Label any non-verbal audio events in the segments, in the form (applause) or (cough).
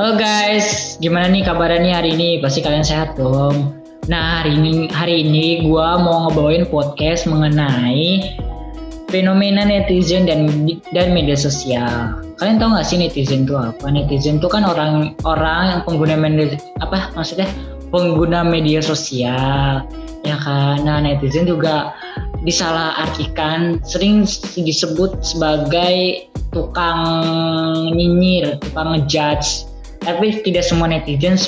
Halo guys, gimana nih kabarnya hari ini? Pasti kalian sehat dong. Nah hari ini hari ini gue mau ngebawain podcast mengenai fenomena netizen dan dan media sosial. Kalian tahu gak sih netizen itu apa? Netizen itu kan orang orang yang pengguna media apa maksudnya pengguna media sosial ya kan. Nah netizen juga disalahartikan sering disebut sebagai tukang nyinyir, tukang ngejudge. Tapi tidak semua netizen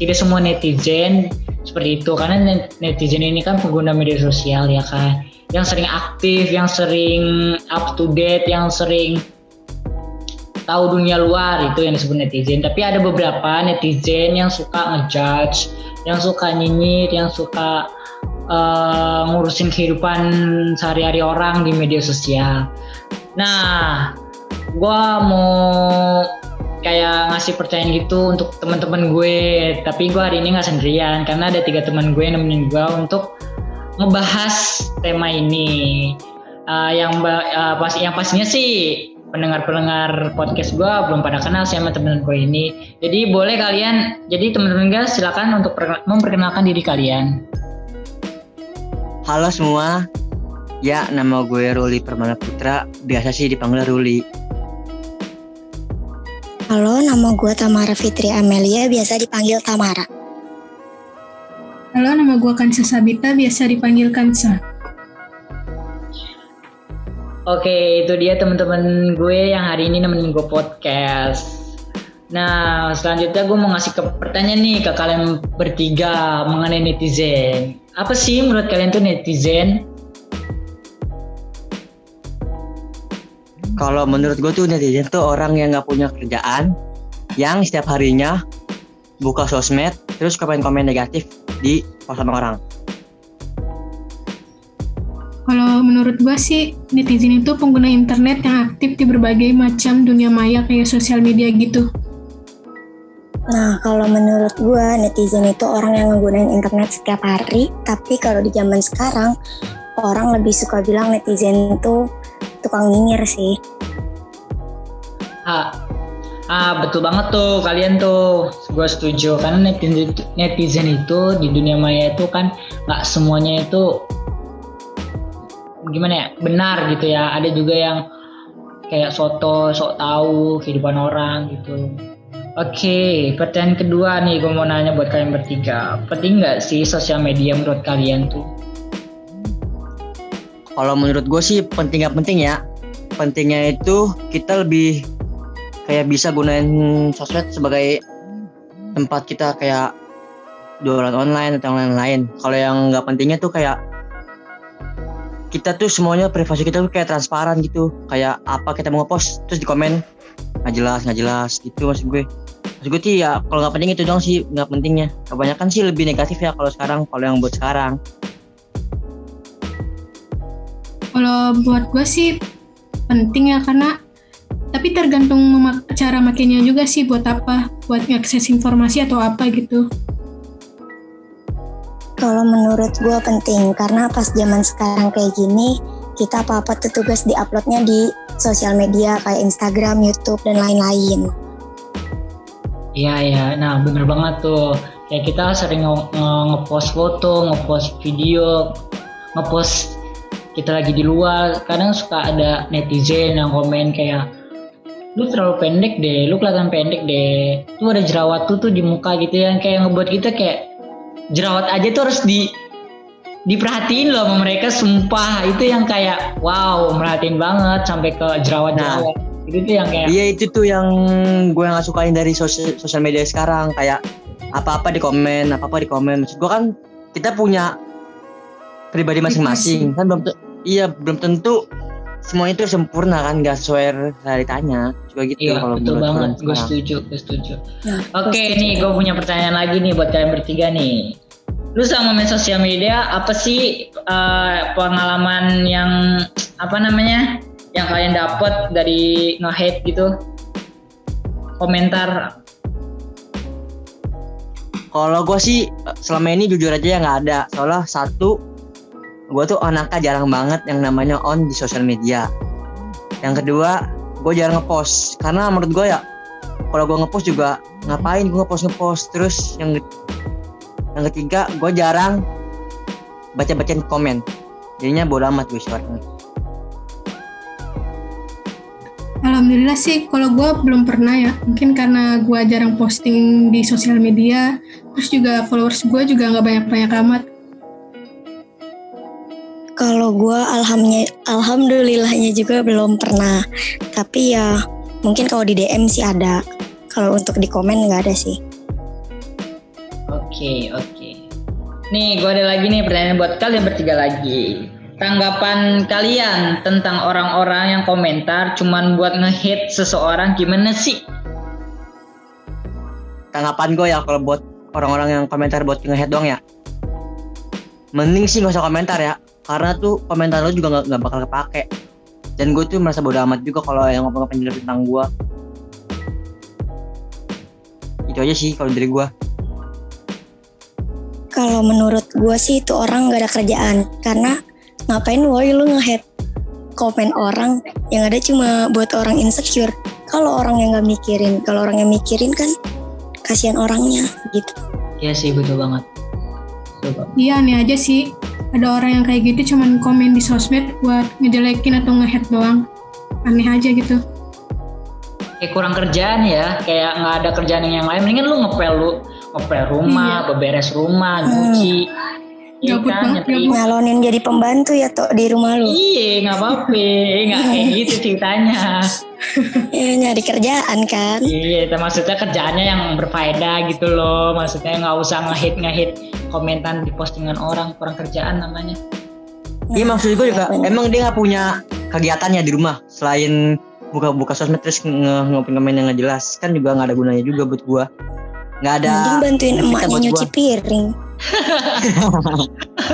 tidak semua netizen seperti itu karena netizen ini kan pengguna media sosial ya kan yang sering aktif, yang sering up to date, yang sering tahu dunia luar itu yang disebut netizen. Tapi ada beberapa netizen yang suka ngejudge, yang suka nyinyir, yang suka uh, ngurusin kehidupan sehari-hari orang di media sosial. Nah, gue mau kayak ngasih pertanyaan gitu untuk teman-teman gue. Tapi gue hari ini nggak sendirian karena ada tiga teman gue yang nemenin gue untuk ngebahas tema ini. Uh, yang uh, pas yang pastinya sih pendengar-pendengar podcast gue belum pada kenal sama teman gue ini. Jadi boleh kalian jadi teman-teman gue silakan untuk memperkenalkan diri kalian. Halo semua. Ya nama gue Ruli Permana Putra. Biasa sih dipanggil Ruli Halo, nama gue Tamara Fitri Amelia, biasa dipanggil Tamara. Halo, nama gue Kansa Sabita, biasa dipanggil Kansa. Oke, itu dia teman-teman gue yang hari ini nemenin gue podcast. Nah, selanjutnya gue mau ngasih ke pertanyaan nih ke kalian bertiga mengenai netizen. Apa sih menurut kalian tuh netizen? Kalau menurut gue tuh netizen tuh orang yang nggak punya kerjaan, yang setiap harinya buka sosmed, terus komen-komen negatif di postingan orang. Kalau menurut gue sih netizen itu pengguna internet yang aktif di berbagai macam dunia maya kayak sosial media gitu. Nah, kalau menurut gue netizen itu orang yang menggunakan internet setiap hari, tapi kalau di zaman sekarang orang lebih suka bilang netizen itu tukang nyinyir sih. Ah, ah betul banget tuh kalian tuh, gue setuju karena netizen, netizen itu di dunia maya itu kan nggak semuanya itu gimana ya benar gitu ya. Ada juga yang kayak soto, sok tahu kehidupan orang gitu. Oke, pertanyaan kedua nih gue mau nanya buat kalian bertiga. Penting nggak sih sosial media menurut kalian tuh? Kalau menurut gue sih penting gak penting ya. Pentingnya itu kita lebih kayak bisa gunain sosmed sebagai tempat kita kayak jualan online atau lain-lain. Kalau yang nggak pentingnya tuh kayak kita tuh semuanya privasi kita tuh kayak transparan gitu. Kayak apa kita mau ngepost terus di komen nggak jelas nggak jelas gitu maksud gue. Maksud gue sih ya kalau nggak penting itu dong sih nggak pentingnya. Kebanyakan sih lebih negatif ya kalau sekarang kalau yang buat sekarang. Kalau buat gue sih penting ya karena tapi tergantung cara makainya juga sih buat apa, buat ngakses informasi atau apa gitu. Kalau menurut gue penting karena pas zaman sekarang kayak gini kita apa-apa tuh tugas diuploadnya di sosial media kayak Instagram, YouTube dan lain-lain. Iya ya, nah bener banget tuh. Kayak kita sering nge-post foto, nge-post video, nge-post kita lagi di luar kadang suka ada netizen yang komen kayak lu terlalu pendek deh lu kelihatan pendek deh. Lu ada jerawat tuh tuh di muka gitu yang kayak ngebuat kita kayak jerawat aja tuh harus di diperhatiin loh sama mereka sumpah. Itu yang kayak wow merhatiin banget sampai ke jerawat jerawat nah, itu tuh yang kayak iya itu tuh yang gue nggak sukain dari sosial sosial media sekarang. Kayak apa apa di komen apa apa di komen. Maksud gue kan kita punya pribadi masing-masing. Kan belum iya belum tentu semuanya itu sempurna kan gak sesuai realitanya. Juga gitu iya, kalau betul banget. gue setuju gue setuju. Nah, oke okay, nih gue punya pertanyaan lagi nih buat kalian bertiga nih. Lu sama main sosial media apa sih uh, pengalaman yang apa namanya yang kalian dapat dari nge-hate gitu? Komentar. Kalau gue sih selama ini jujur aja ya nggak ada. Soalnya satu gue tuh anaknya jarang banget yang namanya on di sosial media. Yang kedua gue jarang ngepost. Karena menurut gue ya kalau gue ngepost juga ngapain gue ngepost ngepost? Terus yang yang ketiga gue jarang baca bacain komen. Jadinya bodo amat gue sekarang Alhamdulillah sih, kalau gue belum pernah ya. Mungkin karena gue jarang posting di sosial media, terus juga followers gue juga nggak banyak-banyak amat. Kalau gue alhamdulillah, alhamdulillahnya juga belum pernah. Tapi ya mungkin kalau di DM sih ada. Kalau untuk di komen nggak ada sih. Oke, oke. Nih, gue ada lagi nih pertanyaan buat kalian bertiga lagi. Tanggapan kalian tentang orang-orang yang komentar cuman buat nge-hate seseorang gimana sih? tanggapan gue ya kalau buat orang-orang yang komentar buat nge-head doang ya mending sih gak usah komentar ya karena tuh komentar lo juga nggak nggak bakal kepake dan gue tuh merasa bodo amat juga kalau yang ngomong-ngomong jelek tentang gue itu aja sih kalau dari gue Kalau menurut gue sih itu orang gak ada kerjaan. Karena ngapain woi lu nge-head komen orang yang ada cuma buat orang insecure. Kalau orang yang gak mikirin, kalau orang yang mikirin kan kasihan orangnya gitu. Iya sih betul banget. Iya aneh aja sih, ada orang yang kayak gitu cuman komen di sosmed buat ngejelekin atau nge-hate doang. Aneh aja gitu. Kayak kurang kerjaan ya, kayak nggak ada kerjaan yang lain. Mendingan lu ngepel lu, ngepel rumah, beberes rumah, nyuci. Iya Gabut kan, jadi pembantu ya toh di rumah lu. Iya, nggak apa-apa, nggak (laughs) kayak gitu ceritanya. Ya, nyari kerjaan kan. Iya, itu maksudnya kerjaannya yang berfaedah gitu loh. Maksudnya nggak usah ngehit ngehit komentar di postingan orang kurang kerjaan namanya. Iya maksud gue juga bener. emang dia nggak punya kegiatannya di rumah selain buka-buka sosmed terus nge ngopi komen yang nggak jelas kan juga nggak ada gunanya juga buat gue nggak ada Mending bantuin emaknya nyuci gua. piring. (laughs)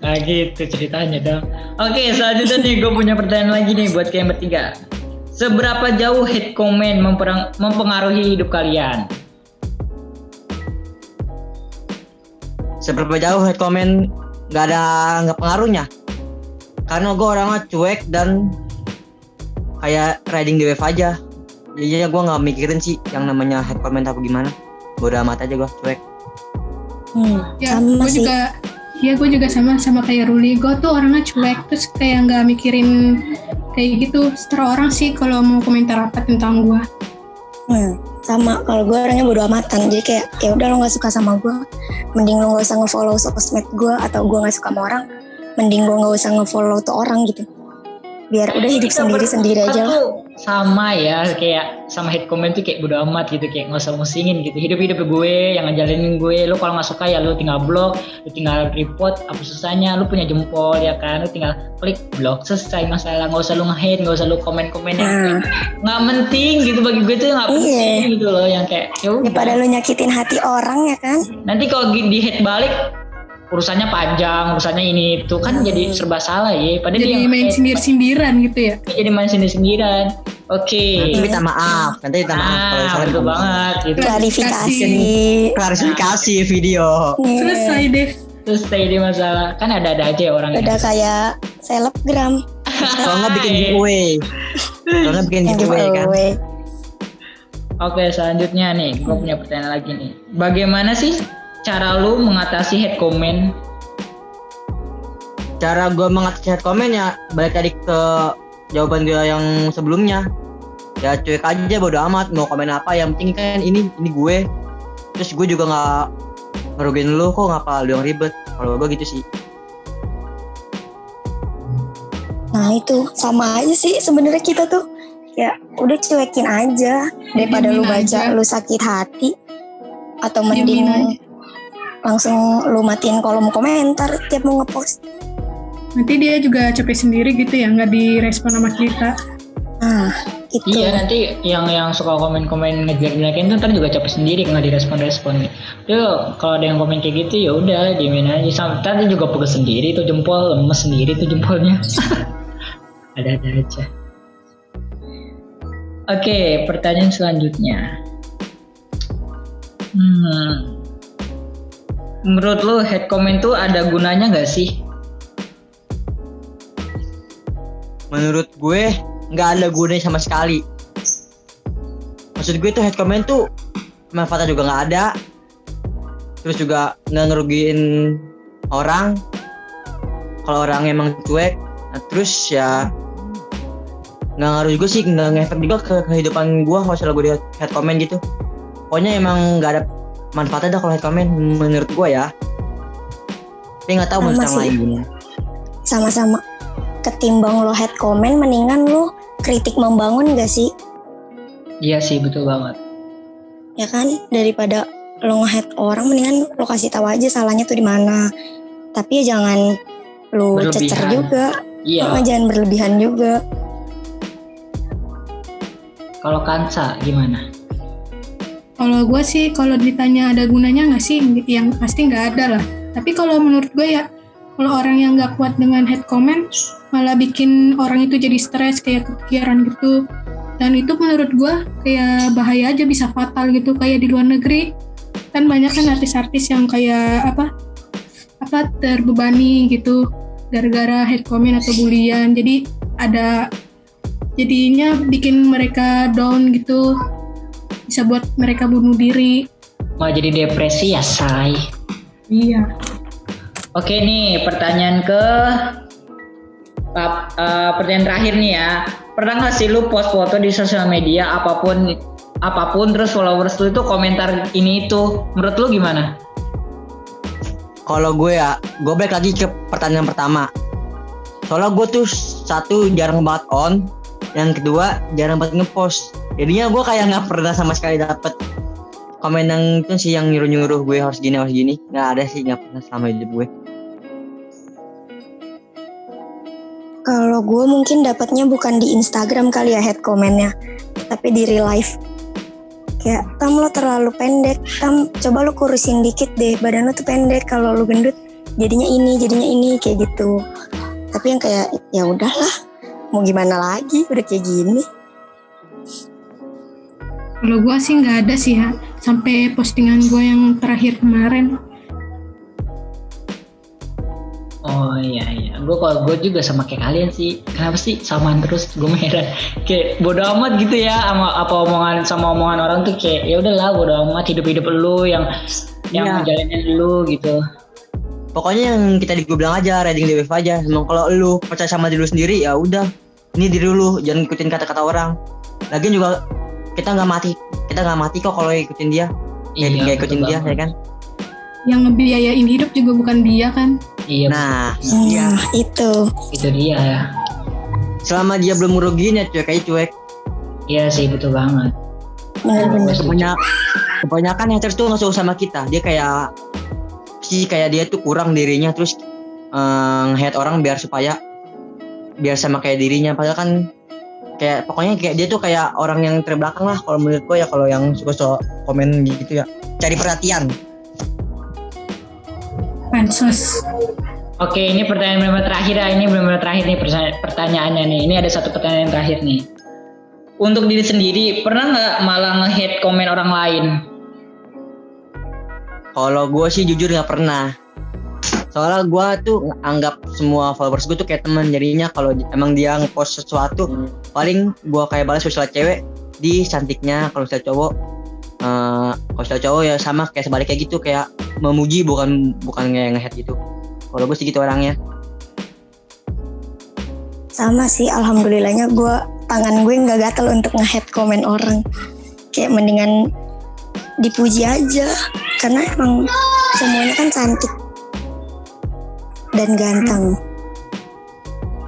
Nah gitu ceritanya dong. Oke selanjutnya nih gue punya pertanyaan lagi nih buat kalian bertiga. Seberapa jauh hate comment memperang- mempengaruhi hidup kalian? seberapa jauh head comment nggak ada nggak pengaruhnya? Karena gue orangnya cuek dan kayak riding the wave aja. Jadinya gue nggak mikirin sih yang namanya head comment apa gimana. Bodo amat aja gue cuek. Hmm, Ya, sama gue sih. juga ya gue juga sama sama kayak Ruli. Gue tuh orangnya cuek terus kayak nggak mikirin kayak gitu. Setelah orang sih kalau mau komentar apa tentang gue Hmm, sama. Kalau gue orangnya bodo amatan. Jadi kayak ya udah lo nggak suka sama gue mending lo nggak usah ngefollow sosmed gue atau gue nggak suka sama orang mending gue nggak usah ngefollow tuh orang gitu. Biar udah hidup sendiri sendiri aja lah Sama ya kayak sama hate comment tuh kayak bodo amat gitu kayak nggak usah musingin gitu. Hidup hidup gue yang ngejalanin gue lu kalau nggak suka ya lu tinggal blok lu tinggal report apa susahnya lu punya jempol ya kan lu tinggal klik blok selesai masalah. Nggak usah lu nge-hate nggak usah lu komen komen yang nah nggak penting gitu bagi gue tuh nggak Iya. penting gitu loh yang kayak ya daripada lo nyakitin hati orang ya kan? Nanti kalau di hate balik urusannya panjang urusannya ini itu kan jadi serba salah ya. Padahal jadi dia main sindir-sindiran gitu ya? Jadi main sendiri sendirian oke. Nanti minta maaf nanti minta maaf kalau ah betul ngomong. banget gitu. Klarifikasi. Klarifikasi video. Nih, selesai deh. Terus stay di masalah. Kan ada ada aja orang yang udah kayak selebgram. Kalau nggak bikin giveaway. Kalau nggak bikin giveaway kan? giveaway. Oke selanjutnya nih gue punya pertanyaan lagi nih. Bagaimana sih cara lu mengatasi hate comment? Cara gue mengatasi head comment ya balik tadi ke jawaban gue yang sebelumnya. Ya cuek aja bodo amat mau komen apa. Yang penting kan ini ini gue. Terus gue juga nggak ngerugiin lu kok ngapa lu yang ribet? Kalau gue gitu sih. Nah itu sama aja sih sebenarnya kita tuh. Ya udah cuekin aja. Daripada lu Diemin baca aja. lu sakit hati atau mending aja. Langsung lu matiin kolom komentar tiap mau ngepost nanti dia juga capek sendiri gitu ya nggak direspon sama kita nah itu Iya nanti yang yang suka komen-komen ngejelek-jelekin tuh ntar juga capek sendiri nggak direspon-respon. Yo kalau ada yang komen kayak gitu ya udah diemin aja. Sampai ntar dia juga pegel sendiri tuh jempol lemes sendiri tuh jempolnya. (laughs) Ada-ada aja. Oke pertanyaan selanjutnya. Hmm. Menurut lo head comment tuh ada gunanya nggak sih? menurut gue nggak ada gunanya sama sekali. Maksud gue tuh head comment tuh manfaatnya juga nggak ada. Terus juga ngerugiin orang. Kalau orang emang cuek nah, terus ya nggak ngaruh juga sih nggak ngefek juga ke kehidupan gue kalau gue di head comment gitu. Pokoknya emang nggak ada manfaatnya dah kalau head comment menurut gue ya tapi nggak tahu menurut sih. lain sama-sama ketimbang lo head comment mendingan lo kritik membangun gak sih Iya sih betul banget. ya kan daripada lo nge-head orang mendingan lo kasih tahu aja salahnya tuh di mana tapi ya jangan lo Berlebihan. cecer juga Iya. Oh, jangan berlebihan juga Kalau Kansa gimana? Kalau gue sih kalau ditanya ada gunanya nggak sih, yang pasti nggak ada lah. Tapi kalau menurut gue ya, kalau orang yang nggak kuat dengan head comment, malah bikin orang itu jadi stres kayak kepikiran gitu. Dan itu menurut gue kayak bahaya aja bisa fatal gitu kayak di luar negeri kan banyak kan artis-artis yang kayak apa apa terbebani gitu gara-gara head comment atau bulian. Jadi ada jadinya bikin mereka down gitu bisa buat mereka bunuh diri. Mau jadi depresi ya say. Iya. Oke nih pertanyaan ke Pap- eh, pertanyaan terakhir nih ya. Pernah nggak sih lu post foto di sosial media apa pun apa pun terus followers lu itu komentar ini itu menurut lu gimana? Kalau gue ya, gue balik lagi ke pertanyaan pertama. Soalnya gue tuh satu jarang banget on, yang kedua jarang banget ngepost. Jadinya gue kayak nggak pernah sama sekali dapet komen yang itu sih yang nyuruh-nyuruh gue harus gini harus gini. Nggak ada sih nggak pernah selama hidup gue. kalau gue mungkin dapatnya bukan di Instagram kali ya head commentnya tapi di real life. Kayak tam lo terlalu pendek. Tam coba lo kurusin dikit deh badan lo tuh pendek kalau lo gendut jadinya ini jadinya ini kayak gitu. Tapi yang kayak ya udahlah mau gimana lagi? Udah kayak gini Kalau gue sih nggak ada sih ya. Sampai postingan gue yang terakhir kemarin. Oh iya iya, gue kalau gue juga sama kayak kalian sih. Kenapa sih samaan terus? Gue heran. Kayak bodo amat gitu ya sama apa omongan sama omongan orang tuh kayak ya udahlah bodo amat hidup hidup lu yang yang Iya. menjalanin lu gitu. Pokoknya yang kita di gue bilang aja, riding the wave aja. Emang kalau lu percaya sama diri lu sendiri ya udah. Ini diri lu, jangan ikutin kata-kata orang. Lagian juga kita nggak mati, kita nggak mati kok kalau ikutin dia. Ya, Iya, nggak ikutin dia, banget. ya kan? Yang ngebiayain hidup juga bukan dia kan. Iya, Nah, hmm, iya. itu itu dia ya. Selama dia belum ngerugiin ya cuek aja cuek. Iya sih betul banget. bener-bener Kebanyak, kebanyakan haters tuh nggak suka sama kita. Dia kayak sih kayak dia tuh kurang dirinya terus nge-hate orang biar supaya biar sama kayak dirinya. Padahal kan kayak pokoknya kayak dia tuh kayak orang yang terbelakang lah kalau menurut gue ya kalau yang suka-suka komen gitu ya. Cari perhatian. Pansos. Oke, ini pertanyaan benar terakhir ya. Ini benar terakhir nih pertanya- pertanyaannya nih. Ini ada satu pertanyaan terakhir nih. Untuk diri sendiri, pernah nggak malah nge-hate komen orang lain? Kalau gue sih jujur nggak pernah. Soalnya gue tuh anggap semua followers gue tuh kayak teman. Jadinya kalau emang dia ngepost sesuatu, paling gue kayak balas sosial cewek di cantiknya. Kalau sosial cowok, eh kalau sosial cowok ya sama kayak sebaliknya gitu kayak memuji bukan bukan kayak nge gitu. Kalau gue sih gitu orangnya. sama sih alhamdulillahnya gue tangan gue nggak gatel untuk nge-head komen orang kayak mendingan dipuji aja karena emang semuanya kan cantik dan ganteng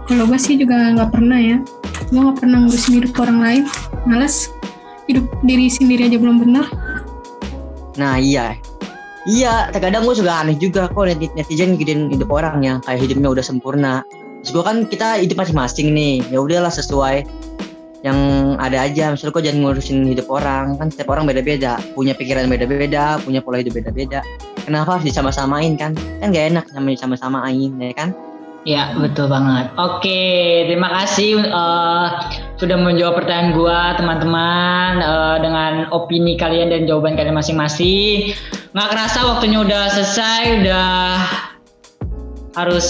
Kalau gue sih juga nggak pernah ya. Gue nggak pernah ngurusin hidup orang lain. Males. Hidup diri sendiri aja belum benar. Nah iya, iya. Terkadang gue juga aneh juga kok net- netizen ngikutin hidup orang yang kayak hidupnya udah sempurna. Terus gue kan kita hidup masing-masing nih. Ya udahlah sesuai yang ada aja. Misalnya kok jangan ngurusin hidup orang. Kan setiap orang beda-beda, punya pikiran beda-beda, punya pola hidup beda-beda. Kenapa harus disama-samain kan? Kan gak enak sama sama-samain, ya kan? Ya, betul banget. Oke, terima kasih eh, sudah menjawab pertanyaan gua, teman-teman, eh, dengan opini kalian dan jawaban kalian masing-masing. Nggak kerasa waktunya udah selesai, udah harus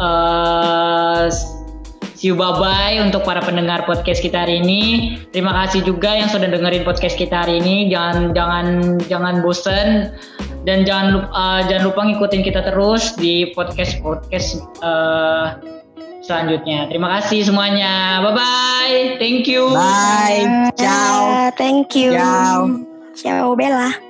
eh, See you bye bye untuk para pendengar podcast kita hari ini. Terima kasih juga yang sudah dengerin podcast kita hari ini. Jangan jangan jangan bosen dan jangan lupa uh, jangan lupa ngikutin kita terus di podcast podcast uh, selanjutnya. Terima kasih semuanya. Bye bye. Thank you. Bye. Ciao. Ah, thank you. Ciao. Ciao Bella.